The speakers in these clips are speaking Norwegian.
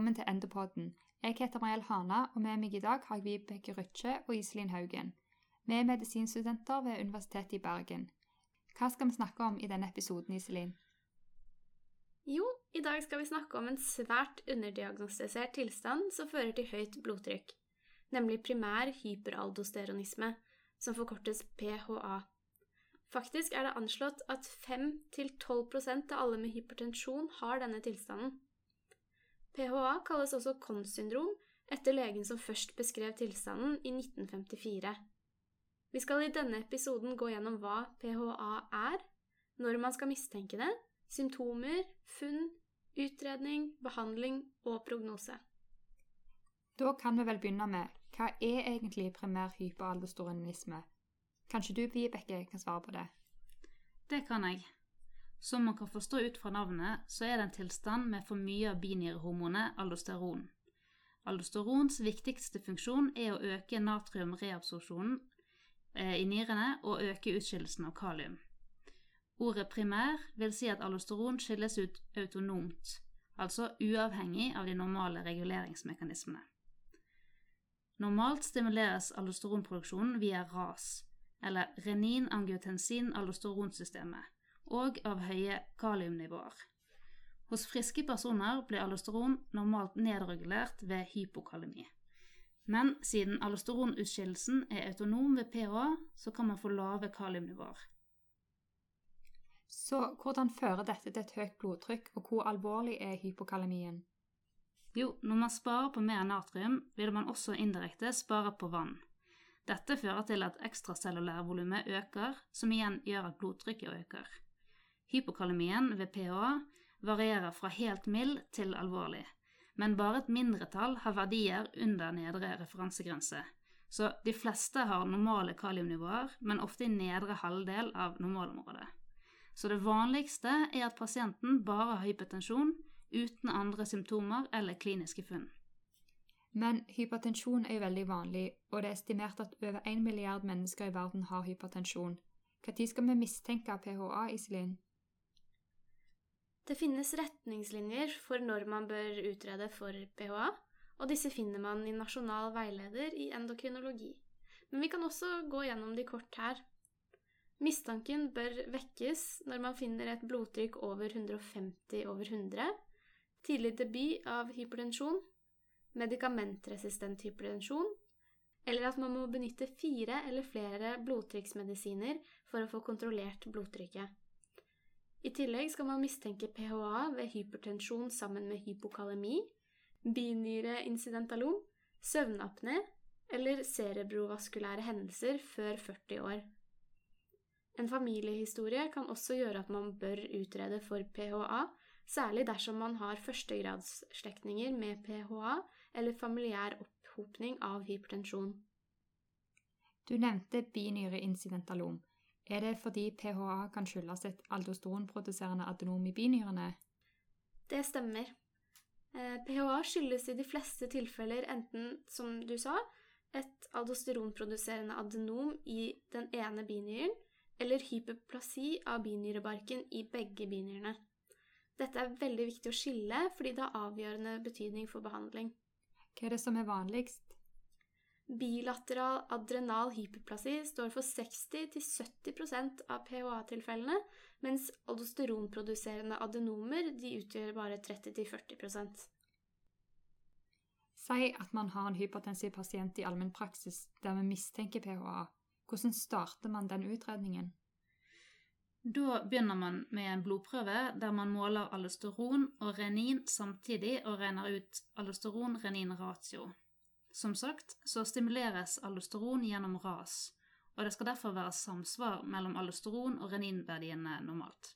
velkommen til Endopodden. Jeg heter Mariell Hana, og med meg i dag har jeg Vibeke Rytje og Iselin Haugen. Vi er medisinstudenter ved Universitetet i Bergen. Hva skal vi snakke om i denne episoden, Iselin? Jo, i dag skal vi snakke om en svært underdiagnostisert tilstand som fører til høyt blodtrykk, nemlig primær hyperaldosteronisme, som forkortes PHA. Faktisk er det anslått at 5-12% av alle med hypertensjon har denne tilstanden. PHA kalles også KONS-syndrom, etter legen som først beskrev tilstanden i 1954. Vi skal i denne episoden gå gjennom hva PHA er, når man skal mistenke det, symptomer, funn, utredning, behandling og prognose. Da kan vi vel begynne med hva er egentlig primær hyperaldosteronisme? Kanskje du, Vibeke, kan svare på det? Det kan jeg. Som man kan forstå ut fra navnet, så er det en tilstand med for mye av binyrehormonet aldosteron. Aldosterons viktigste funksjon er å øke natriumreabsorpsjonen eh, i nyrene og øke utskillelsen av kalium. Ordet primær vil si at aldosteron skilles ut autonomt, altså uavhengig av de normale reguleringsmekanismene. Normalt stimuleres aldosteronproduksjonen via RAS, eller renin-angiotensin-aldosteronsystemet, og av høye kaliumnivåer. Hos friske personer blir allosteron normalt nedregulert ved hypokalemi. Men siden aldosteronutskillelsen er autonom ved pH, så kan man få lave kaliumnivåer. Så hvordan fører dette til et høyt blodtrykk, og hvor alvorlig er hypokalemien? Jo, når man sparer på mer natrium, vil man også indirekte spare på vann. Dette fører til at ekstracellulære øker, som igjen gjør at blodtrykket øker. Hypokalemien ved pH varierer fra helt mild til alvorlig, men bare et mindretall har verdier under nedre referansegrense. Så de fleste har normale kaliumnivåer, men ofte i nedre halvdel av normalområdet. Så det vanligste er at pasienten bare har hypotensjon uten andre symptomer eller kliniske funn. Men hypertensjon er jo veldig vanlig, og det er estimert at over 1 milliard mennesker i verden har hypertensjon. Når skal vi mistenke PHA, Iselin? Det finnes retningslinjer for når man bør utrede for PHA, og disse finner man i Nasjonal veileder i endokrinologi. Men vi kan også gå gjennom de kort her. Mistanken bør vekkes når man finner et blodtrykk over 150 over 100, tidlig debut av hypertensjon, medikamentresistent hypertensjon, eller at man må benytte fire eller flere blodtrykksmedisiner for å få kontrollert blodtrykket. I tillegg skal man mistenke PHA ved hypertensjon sammen med hypokalemi, binyreincidentalom, søvnapné eller cerebrovaskulære hendelser før 40 år. En familiehistorie kan også gjøre at man bør utrede for PHA særlig dersom man har førstegradsslektninger med PHA eller familiær opphopning av hypertensjon. Du nevnte binyreinsidentalom. Er det fordi PHA kan skyldes et aldosteronproduserende adenom i binyrene? Det stemmer. PHA eh, skyldes i de fleste tilfeller enten, som du sa, et aldosteronproduserende adenom i den ene binyren, eller hyperplasi av binyrebarken i begge binyrene. Dette er veldig viktig å skille, fordi det har avgjørende betydning for behandling. Hva er det som er vanligst? Bilateral adrenal hyperplasi står for 60-70% av PHA-tilfellene, mens aldosteronproduserende adenomer utgjør bare 30-40% Si at man har en hypertensiv pasient i allmennpraksis der vi mistenker PHA. Hvordan starter man den utredningen? Da begynner man med en blodprøve der man måler aldosteron og renin samtidig og regner ut aldosteron-renin-ratio. Som sagt så stimuleres aldosteron gjennom RAS, og det skal derfor være samsvar mellom aldosteron og reninverdiene normalt.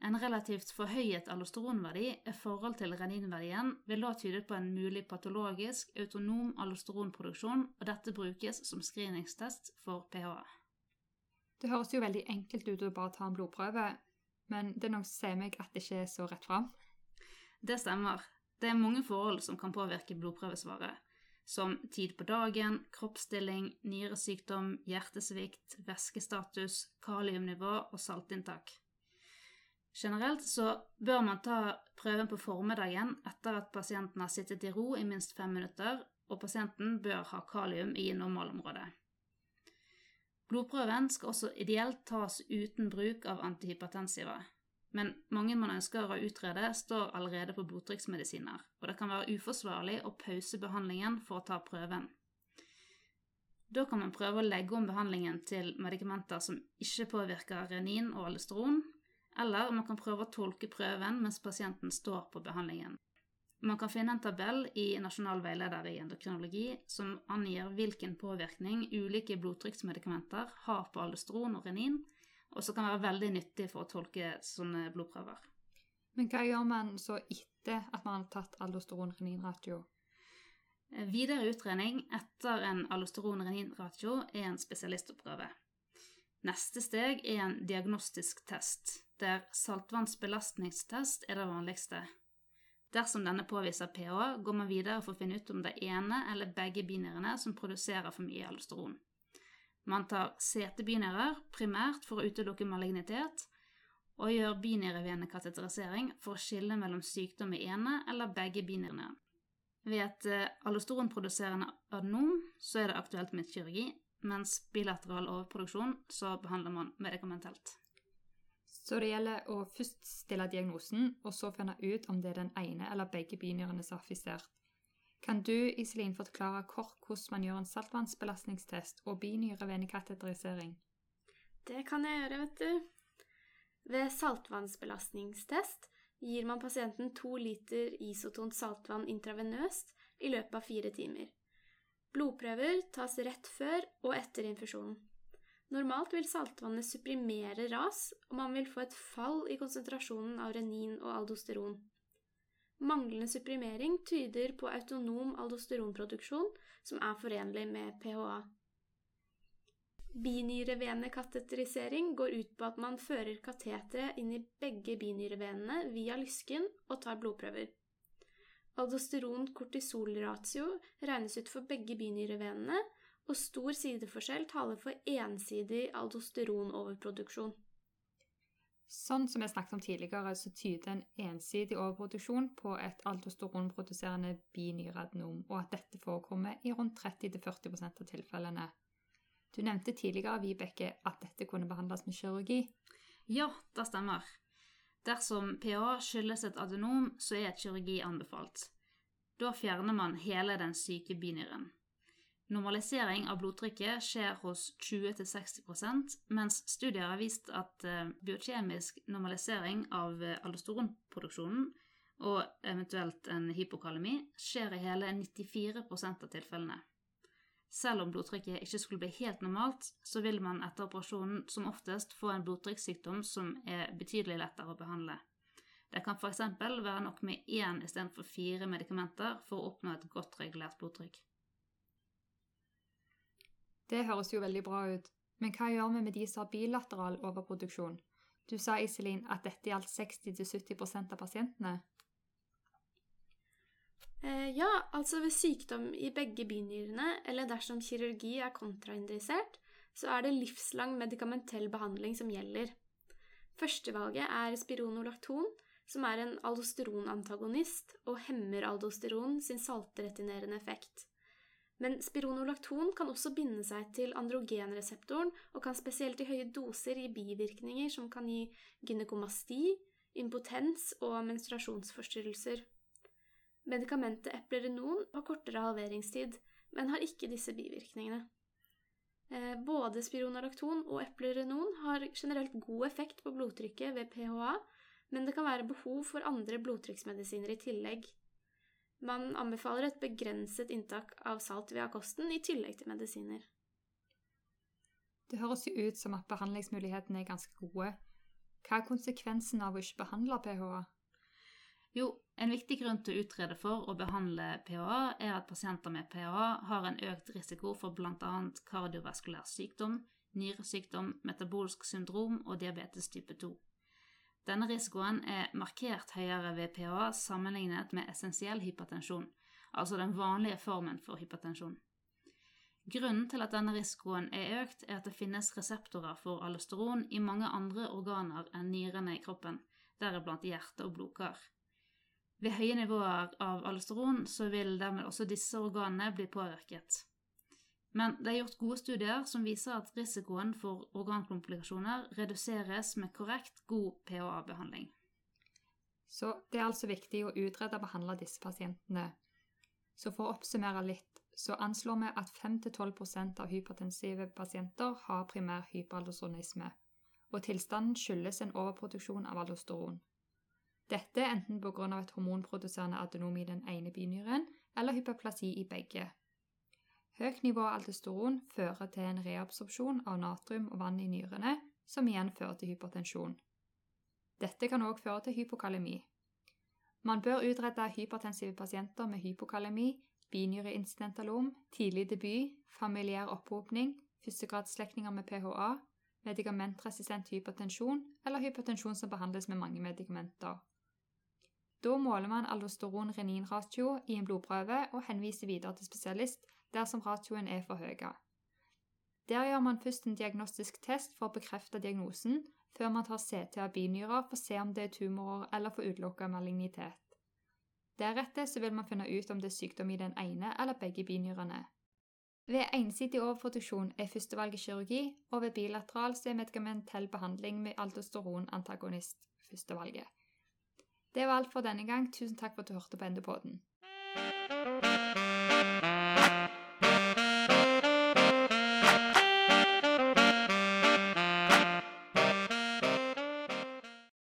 En relativt forhøyet aldosteronverdi i forhold til reninverdien vil da tyde på en mulig patologisk autonom aldosteronproduksjon, og dette brukes som screeningstest for pH. Det høres jo veldig enkelt ut å bare ta en blodprøve, men det er noe som sier meg at det ikke er så rett fram. Det stemmer. Det er mange forhold som kan påvirke blodprøvesvaret, som tid på dagen, kroppsstilling, nyresykdom, hjertesvikt, væskestatus, kaliumnivå og saltinntak. Generelt så bør man ta prøven på formiddagen etter at pasienten har sittet i ro i minst fem minutter, og pasienten bør ha kalium i normalområdet. Blodprøven skal også ideelt tas uten bruk av antihypertensiva, men mange man ønsker å utrede, står allerede på blodtrykksmedisiner, og det kan være uforsvarlig å pause behandlingen for å ta prøven. Da kan man prøve å legge om behandlingen til medikamenter som ikke påvirker renin og aldosteron, eller man kan prøve å tolke prøven mens pasienten står på behandlingen. Man kan finne en tabell i Nasjonal veileder i endokrinologi som angir hvilken påvirkning ulike blodtrykksmedikamenter har på aldosteron og renin, og som kan være veldig nyttig for å tolke sånne blodprøver. Men hva gjør man så etter at man har tatt aldosteron-renin-ratio? Videre utredning etter en aldosteron-renin-ratio er en spesialistoppgave. Neste steg er en diagnostisk test, der saltvannsbelastningstest er det vanligste. Dersom denne påviser pH, går man videre for å finne ut om det ene eller begge binærene som produserer for mye aldosteron. Man tar CT-binyrer primært for å utelukke malignitet, og gjør binærevenekateterisering for å skille mellom sykdom i ene eller begge binærene. Ved et eh, allosteronproduserende adenom så er det aktuelt med kirurgi, mens bilateral overproduksjon så behandler man medikamentelt. Så det gjelder å først stille diagnosen, og så finne ut om det er den ene eller begge binyrene som er affisert. Kan du, Iselin, forklare kort hvordan man gjør en saltvannsbelastningstest og binyrevenekateterisering? Det kan jeg gjøre, vet du. Ved saltvannsbelastningstest gir man pasienten to liter isotont saltvann intravenøst i løpet av fire timer. Blodprøver tas rett før og etter infusjonen. Normalt vil saltvannet supprimere ras, og man vil få et fall i konsentrasjonen av renin og aldosteron. Manglende supprimering tyder på autonom aldosteronproduksjon som er forenlig med pHA. Binyrevenekateterisering går ut på at man fører kateteret inn i begge binyrevenene via lysken og tar blodprøver. Aldosteron-kortisolratio regnes ut for begge binyrevenene, og stor sideforskjell taler for ensidig aldosteronoverproduksjon. Sånn som jeg snakket om tidligere, så tyder en ensidig overproduksjon på et aldosteronproduserende binyreadenom, og at dette forekommer i rundt 30-40% av tilfellene. Du nevnte tidligere, Vibeke, at dette kunne behandles med kirurgi. Ja, det stemmer. Dersom PA skyldes et adenom, så er et kirurgi anbefalt. Da fjerner man hele den syke binyren. Normalisering av blodtrykket skjer hos 20-60% mens studier har vist at eh, biokjemisk normalisering av eh, aldosteronproduksjonen og eventuelt en hypokalemi skjer i hele 94 av tilfellene. Selv om blodtrykket ikke skulle bli helt normalt, så vil man etter operasjonen som oftest få en blodtrykkssykdom som er betydelig lettere å behandle. Det kan f.eks. være nok med én istedenfor fire medikamenter for å oppnå et godt regulert blodtrykk. Det høres jo veldig bra ut, men hva gjør vi med de som har bilateral overproduksjon? Du sa, Iselin, at dette gjaldt 60-70 av pasientene. Eh, ja, altså ved sykdom i begge binyrene, eller dersom kirurgi er kontraindisert, så er det livslang medikamentell behandling som gjelder. Førstevalget er spironolakton, som er en aldosteronantagonist og hemmer aldosteron sin saltretinerende effekt. Men spironolakton kan også binde seg til androgenreseptoren og kan spesielt i høye doser gi bivirkninger som kan gi gynekomasti, impotens og menstruasjonsforstyrrelser. Medikamentet eplerenon har kortere halveringstid, men har ikke disse bivirkningene. Eh, både spironolakton og eplerenon har generelt god effekt på blodtrykket ved PHA, men det kan være behov for andre blodtrykksmedisiner i tillegg. Man anbefaler et begrenset inntak av salt via kosten i tillegg til medisiner. Det høres jo ut som at behandlingsmulighetene er ganske gode. Hva er konsekvensen av å ikke behandle PHA? Jo, en viktig grunn til å utrede for å behandle PHA er at pasienter med PHA har en økt risiko for bl.a. kardiovaskulær sykdom, nyresykdom, metabolsk syndrom og diabetes type 2. Denne risikoen er markert høyere ved pH sammenlignet med essensiell hypertensjon, altså den vanlige formen for hypertensjon. Grunnen til at denne risikoen er økt, er at det finnes reseptorer for allosteron i mange andre organer enn nyrene i kroppen, deriblant hjerte og blodkar. Ved høye nivåer av allosteron så vil dermed også disse organene bli påvirket. Men det er gjort gode studier som viser at risikoen for organkomplikasjoner reduseres med korrekt, god PHA-behandling. Så det er altså viktig å utrede og behandle disse pasientene. Så for å oppsummere litt, så anslår vi at 5-12% av hypertensive pasienter har primær hyperaldosteronisme, og tilstanden skyldes en overproduksjon av aldosteron. Dette er enten pga. et hormonproduserende adenom i den ene binyren eller hyperplasi i begge. Høyt nivå av aldosteron fører til en reabsorpsjon av natrium og vann i nyrene, som igjen fører til hypertensjon. Dette kan òg føre til hypokalemi. Man bør utrede hypertensive pasienter med hypokalemi, binyreinsidentalom, tidlig debut, familiær opphopning, førstegradsslektninger med PHA, medikamentresistent hypertensjon eller hypertensjon som behandles med mange medikamenter. Da måler man aldosteron-renin-ratio i en blodprøve og henviser videre til spesialist dersom ratioen er for høy. Der gjør man først en diagnostisk test for å bekrefte diagnosen, før man tar CT av binyrer for å se om det er tumorer eller for utelukka malignitet. Deretter så vil man finne ut om det er sykdom i den ene eller begge binyrene. Ved ensidig overproduksjon er førstevalget kirurgi, og ved bilateral så er medikamentell behandling med aldosteronantagonist førstevalget. Det var alt for denne gang. Tusen takk for at du hørte på Endepoden.